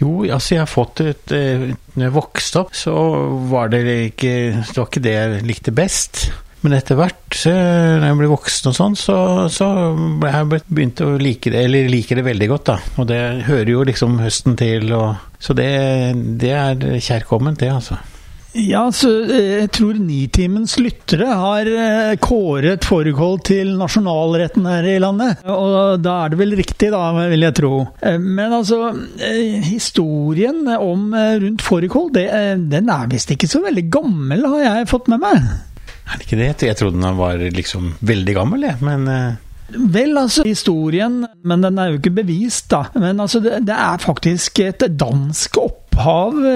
Jo, altså jeg har fått et eh, Når jeg vokste opp, så var det ikke Det var ikke det jeg likte best. Men etter hvert, når jeg ble voksen og sånn, så, så jeg begynt å like det, eller liker det veldig godt, da. Og det hører jo liksom høsten til, og Så det, det er kjærkomment, det, altså. Ja, så eh, jeg tror Nitimens lyttere har eh, kåret fårikål til nasjonalretten her i landet. Og da er det vel riktig, da, vil jeg tro. Eh, men altså, historien om rundt fårikål, den er visst ikke så veldig gammel, har jeg fått med meg. Er det ikke det? Jeg trodde den var liksom veldig gammel, jeg. Men Vel, altså, historien, men den er jo ikke bevist, da. Men altså, det, det er faktisk et dansk opphav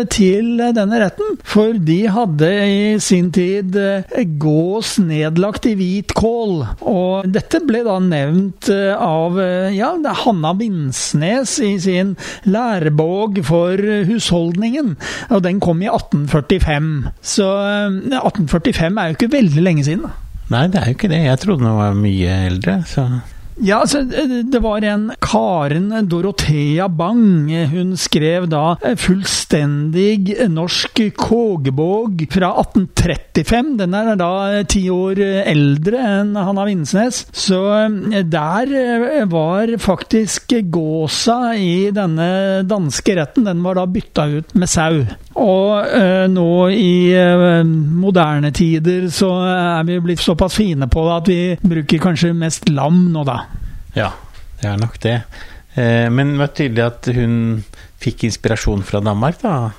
til denne retten. For de hadde i sin tid eh, gås nedlagt i hvit kål. Og dette ble da nevnt eh, av eh, ja, Hanna Vinsnes i sin lærebog for husholdningen. Og den kom i 1845. Så 1845 er jo ikke veldig lenge siden. Nei, det er jo ikke det. Jeg trodde den var mye eldre. så... Ja, altså, det var en Karen Dorothea Bang. Hun skrev da fullstendig norsk kogebog fra 1835. Den er da ti år eldre enn Hanna Vinsnes. Så der var faktisk gåsa i denne danske retten, den var da bytta ut med sau. Og eh, nå i eh, moderne tider så er vi blitt såpass fine på det at vi bruker kanskje mest lam nå, da. Ja, det er nok det. Eh, men det var tydelig at hun fikk inspirasjon fra Danmark, da?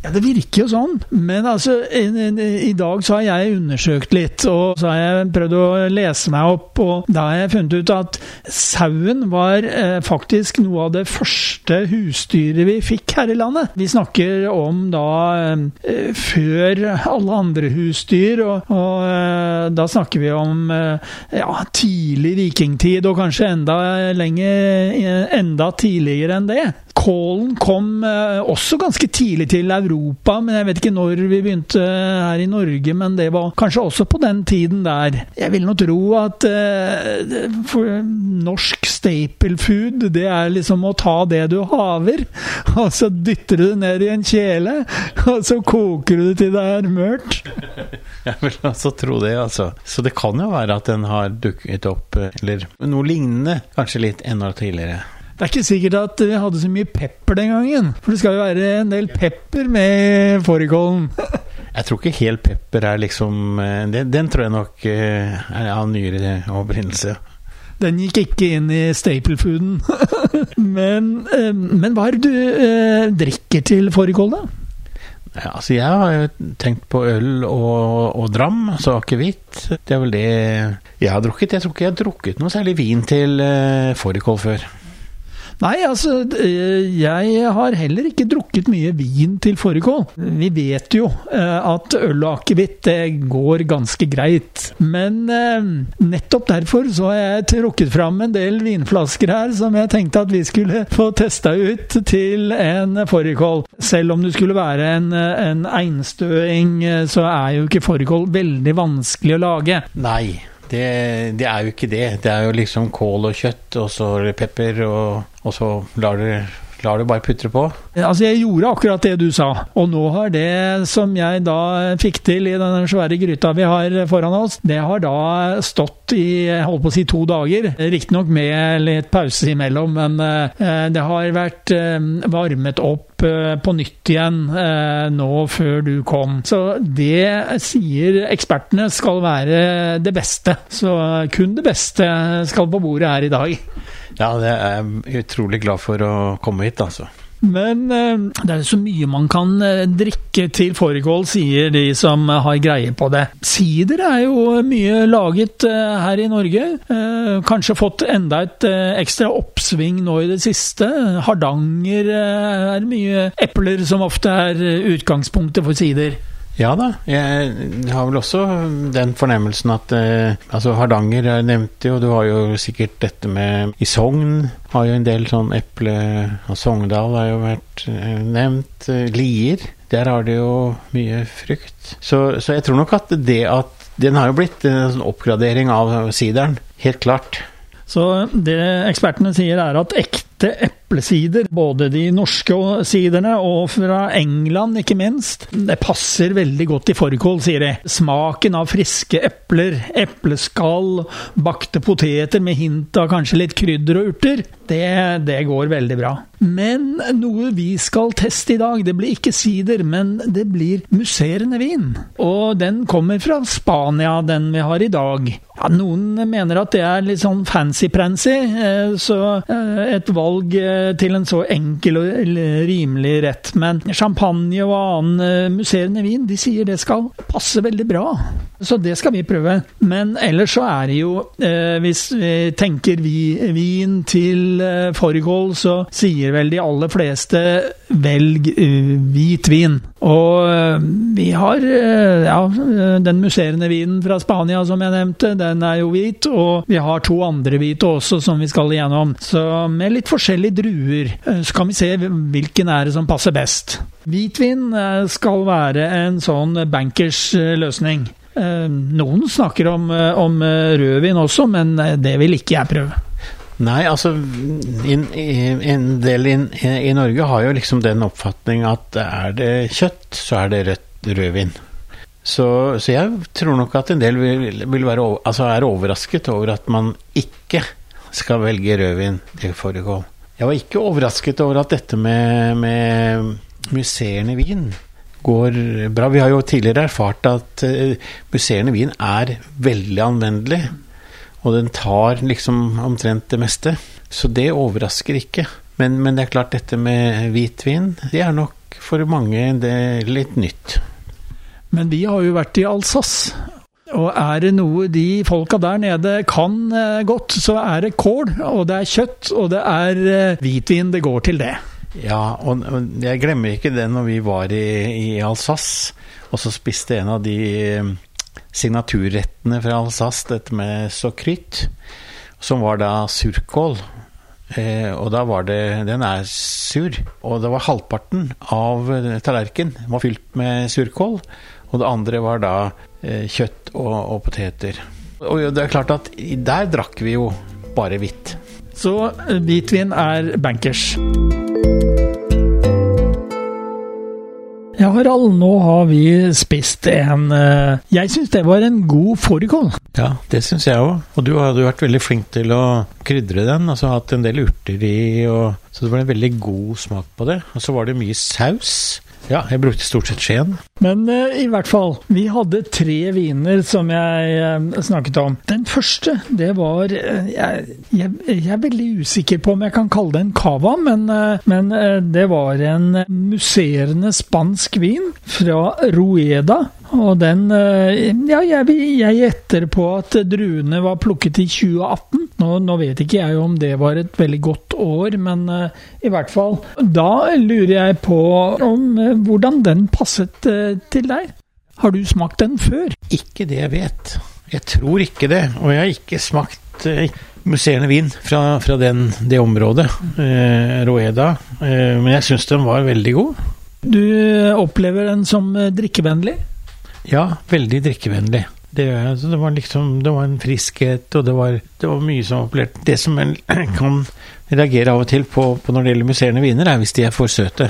Ja, Det virker jo sånn, men altså i, dag så har jeg undersøkt litt, og så har jeg prøvd å lese meg opp, og da har jeg funnet ut at sauen var eh, faktisk noe av det første husdyret vi fikk her i landet. Vi snakker om da eh, før alle andre husdyr, og, og eh, da snakker vi om eh, ja, tidlig vikingtid, og kanskje enda lenger, enda tidligere enn det. Kålen kom eh, også ganske tidlig til Europa, men jeg vet ikke når vi begynte her i Norge. Men det var kanskje også på den tiden der. Jeg vil nå tro at eh, norsk staple food, det er liksom å ta det du haver, og så dytter du det ned i en kjele, og så koker du det til det er mørkt. Jeg vil altså tro det, altså. Så det kan jo være at den har dukket opp, eller noe lignende, kanskje litt enda tidligere. Det er ikke sikkert at vi hadde så mye pepper den gangen. For det skal jo være en del pepper med fårikålen. jeg tror ikke hel pepper er liksom eh, Den, den tror jeg nok eh, er av nyere opprinnelse. Den gikk ikke inn i staple-fooden. men, eh, men, hva er det du drikker til fårikål, da? Ja, altså jeg har jo tenkt på øl og, og dram, altså akevitt. Det er vel det jeg har drukket. Jeg tror ikke jeg har drukket noe særlig vin til uh, fårikål før. Nei, altså Jeg har heller ikke drukket mye vin til fårikål. Vi vet jo eh, at øl og akevitt går ganske greit. Men eh, nettopp derfor så har jeg trukket fram en del vinflasker her som jeg tenkte at vi skulle få testa ut til en fårikål. Selv om det skulle være en, en einstøing, eh, så er jo ikke fårikål veldig vanskelig å lage. Nei. Det, det, er jo ikke det. Det er jo liksom kål og kjøtt, og så pepper, og, og så lar det lar du bare putre på? Altså, jeg gjorde akkurat det du sa. Og nå har det som jeg da fikk til i den svære gryta vi har foran oss, det har da stått i holdt på å si to dager. Riktignok med litt pause imellom, men uh, det har vært uh, varmet opp uh, på nytt igjen nå før du kom. Så det sier ekspertene skal være det beste. Så kun det beste skal på bordet her i dag. Ja, det er jeg utrolig glad for å komme hit, altså. Men eh, det er så mye man kan eh, drikke til fårikål, sier de som har greie på det. Sider er jo mye laget eh, her i Norge. Kanskje fått enda et ekstra oppsving nå i det siste. Hardanger er mye epler som ofte er utgangspunktet for sider. Ja da, jeg har vel også den fornemmelsen at eh, altså Hardanger jeg nevnte jo, du har jo sikkert dette med I Sogn har jo en del sånn eple Og Sogndal har jo vært eh, nevnt. Lier, der har de jo mye frukt. Så, så, jeg tror nok at det at Den har jo blitt en sånn oppgradering av sideren, helt klart. Så det ekspertene sier er at ekte eple eplesider. Både de norske siderne og fra England, ikke minst. Det passer veldig godt i fårikål, sier de. Smaken av friske epler, epleskall, bakte poteter med hint av kanskje litt krydder og urter, det, det går veldig bra. Men noe vi skal teste i dag, det blir ikke sider, men det blir musserende vin. Og den kommer fra Spania, den vi har i dag. Ja, noen mener at det er litt sånn fancy-prancy, eh, så eh, et valg eh, til en så enkel og rimelig rett. Men champagne og annen eh, musserende vin, de sier det skal passe veldig bra. Så det skal vi prøve. Men ellers så er det jo, eh, hvis vi tenker vi, vin til eh, fårikål, så sier vel de aller fleste velg uh, hvit vin. Og uh, vi har uh, ja, den musserende vinen fra Spania som jeg nevnte, den er jo hvit. Og vi har to andre hvite også som vi skal igjennom. Så med litt forskjellige druer så kan vi se hvilken er det som passer best. Hvitvin skal være en sånn bankers løsning. Noen snakker om, om rødvin også, men det vil ikke jeg prøve. Nei, altså in, in, En del in, i Norge har jo liksom den oppfatning at er det kjøtt, så er det rødt rødvin. Så, så, jeg tror nok at en del vil, vil være, altså er overrasket over at man ikke skal velge rødvin til fårikål. Jeg var ikke overrasket over at dette med, med musserende vin går bra. Vi har jo tidligere erfart at uh, musserende vin er veldig anvendelig. Og den tar liksom omtrent det meste. Så det overrasker ikke. Men, men det er klart, dette med hvitvin, det er nok for mange det er litt nytt. Men vi har jo vært i Alsace. Og er det noe de folka der nede kan eh, godt, så er det kål, og det er kjøtt, og det er eh, hvitvin. Det går til det. Ja, og jeg glemmer ikke det når vi var i, i Alsace, og så spiste en av de signaturrettene fra Alsace, dette med sokrytt, som var da surkål. Eh, og da var det Den er sur. Og det var halvparten av tallerkenen var fylt med surkål. Og det andre var da eh, kjøtt og, og, poteter. Og det er klart at der drakk vi jo bare hvitt. Så eh, hvitvin er bankers. Ja, Harald, nå har vi spist en eh, Jeg syns det var en god fårikål. Ja, det syns jeg òg. Og du hadde jo vært veldig flink til å krydre den. Altså hatt en del urter i, og, så det var en veldig god smak på det. Og så var det mye saus. Ja, jeg brukte stort sett Skien. Men uh, i hvert fall, vi hadde tre viner som jeg uh, snakket om. Den første, det var uh, jeg, jeg, jeg, er veldig usikker på om jeg kan kalle det en cava, men, men det var en musserende spansk vin fra Rueda og den eh, Ja, jeg, jeg gjetter på at druene var plukket i 2018. Nå, nå, vet ikke jeg om det var et veldig godt år, men uh, i hvert fall. Da lurer jeg på om uh, hvordan den passet til deg. Har du smakt den før? Ikke det jeg vet. Jeg tror ikke det. Og jeg har ikke smakt musserende vin fra, fra den, det området, Roeda. men jeg syns den var veldig god. Du opplever den som drikkevennlig? Ja, veldig drikkevennlig. Det, det, var liksom Det var en friskhet, og det var, det var mye som appellerte Det som en kan reagere av og til på, på, når det gjelder musserende viner, er hvis de er for søte.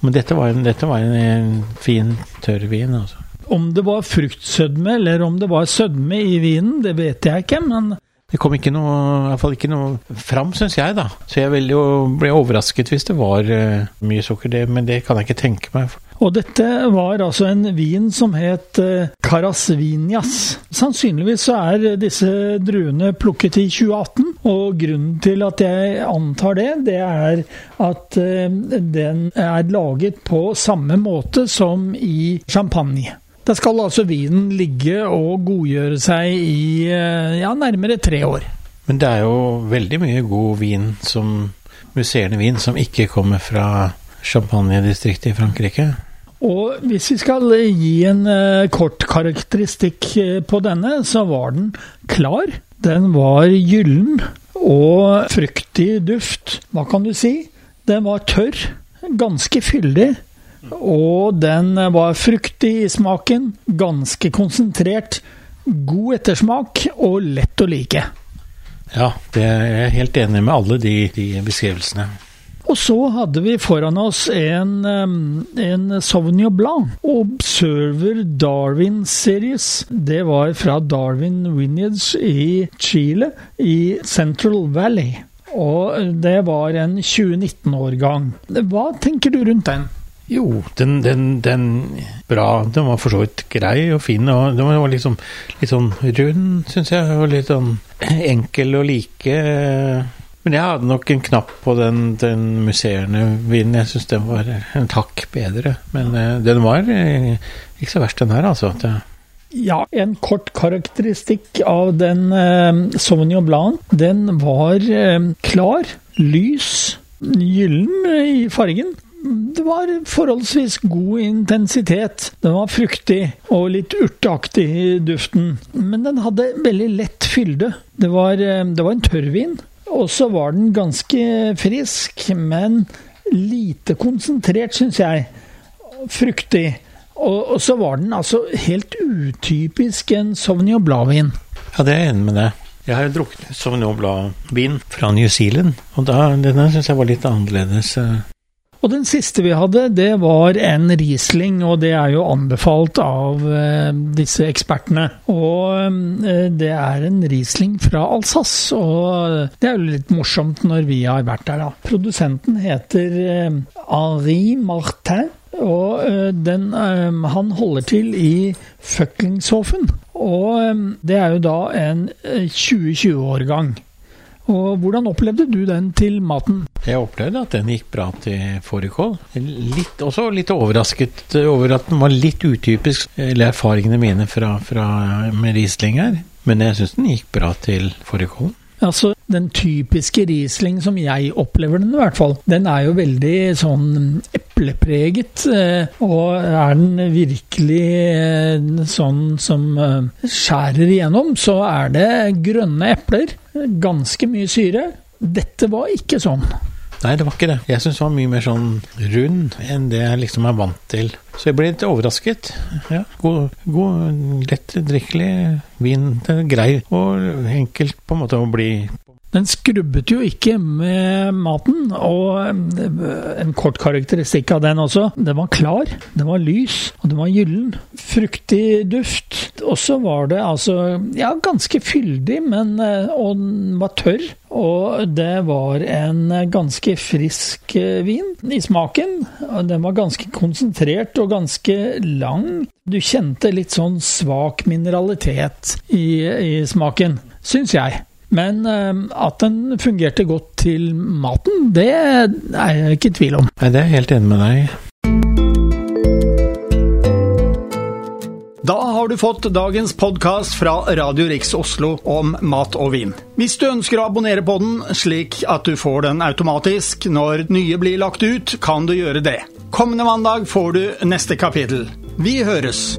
Men dette var en, dette var en, en fin, tørr vin, altså. Om det var fruktsødme, eller om det var sødme i vinen, det vet jeg ikke, men det kom ikke noe, i hvert fall ikke noe fram, syns jeg, da. Så jeg ble overrasket hvis det var uh, mye sukker, det, men det kan jeg ikke tenke meg. Og dette var altså en vin som het eh, Carasvinias. Sannsynligvis så er disse druene plukket i 2018, og grunnen til at jeg antar det, det er at eh, den er laget på samme måte som i champagne. Da skal altså vinen ligge og godgjøre seg i eh, ja, nærmere tre år. Men det er jo veldig mye god vin som musserende vin som ikke kommer fra champagnedistriktet i Frankrike. Og hvis vi skal gi en uh, kort karakteristikk uh, på denne, så var den klar. Den var gyllen og fruktig duft. Hva kan du si? Den var tørr, ganske fyldig. Og den var fruktig i smaken, ganske konsentrert. God ettersmak og lett å like. Ja, det er jeg helt enig med alle de, de beskrivelsene. Og så hadde vi foran oss en, en Sauvignon Blanc. Observer Darwin Series. Det var fra Darwin Vineyards i Chile, i Central Valley. Og det var en 2019-årgang. Hva tenker du rundt den? Jo, den, den, den bra. Den var for så vidt grei og fin. og Den var liksom litt sånn rund, syns jeg. Og litt sånn enkel å like. Men jeg hadde nok en knapp på den, den musserende vinen. Jeg syns den var en takk bedre. Men uh, den var uh, ikke så verst, den her, altså. Det, ja, en kort karakteristikk av den uh, Sauvignon Blanc. Den var klar, lys, gyllen i fargen. Det var forholdsvis god intensitet. Den var fruktig og litt urteaktig i duften. Men den hadde veldig lett fylde. Det var, det var en tørrvin. Og så var den ganske frisk, men lite konsentrert, syns jeg. Fruktig. Og, og, så var den altså helt utypisk en Sauvignon Blad-vin. Ja, det er jeg enig med deg. Jeg har drukket Sauvignon Blad-vin fra New Zealand, og da, denne syns jeg var litt annerledes. Og den siste vi hadde, det var en Riesling, og det er jo anbefalt av eh, disse ekspertene. Og eh, det er en Riesling fra Alsace, og det er jo litt morsomt når vi har vært der, da. Produsenten heter eh, Henri Martin. Og den, han holder til i Fucklingshofen. Og det er jo da en 2020-årgang. Og Hvordan opplevde du den til maten? Jeg opplevde at den gikk bra til fårikål. Litt, også litt overrasket over at den var litt utypisk, eller erfaringene mine fra, fra med Riesling her. Men jeg syns den gikk bra til fårikålen. Altså, Den typiske Riesling, som jeg opplever den i hvert fall, den er jo veldig sånn eplepreget. Eh, og er den virkelig eh, sånn som eh, skjærer igjennom, så er det grønne epler. Ganske mye syre. Dette var ikke sånn. Nei, det var ikke det. Jeg syns den var mye mer sånn rund enn det jeg liksom er vant til. Så jeg ble litt overrasket. Ja, god, god lett drikkelig vin. Det grei og enkelt på en måte å bli den skrubbet jo ikke med maten, og eh, en kort karakteristikk av den også. Den var klar, den var lys, og den var gyllen. Fruktig duft. Og så var det altså ja, ganske fyldig, men eh, og den var tørr. Og det var en ganske frisk eh, vin i smaken. Den var ganske konsentrert og ganske lang. Du kjente litt sånn svak mineralitet i, i smaken, syns jeg. Men uh, at den fungerte godt til maten, det er jeg ikke i tvil om. Nei, det er jeg helt enig med deg. Da har du fått dagens podkast fra Radio Riks Oslo om mat og vin. Hvis du ønsker å abonnere på den, slik at du får den automatisk når nye blir lagt ut, kan du gjøre det. Kommende mandag får du neste kapittel. Vi høres!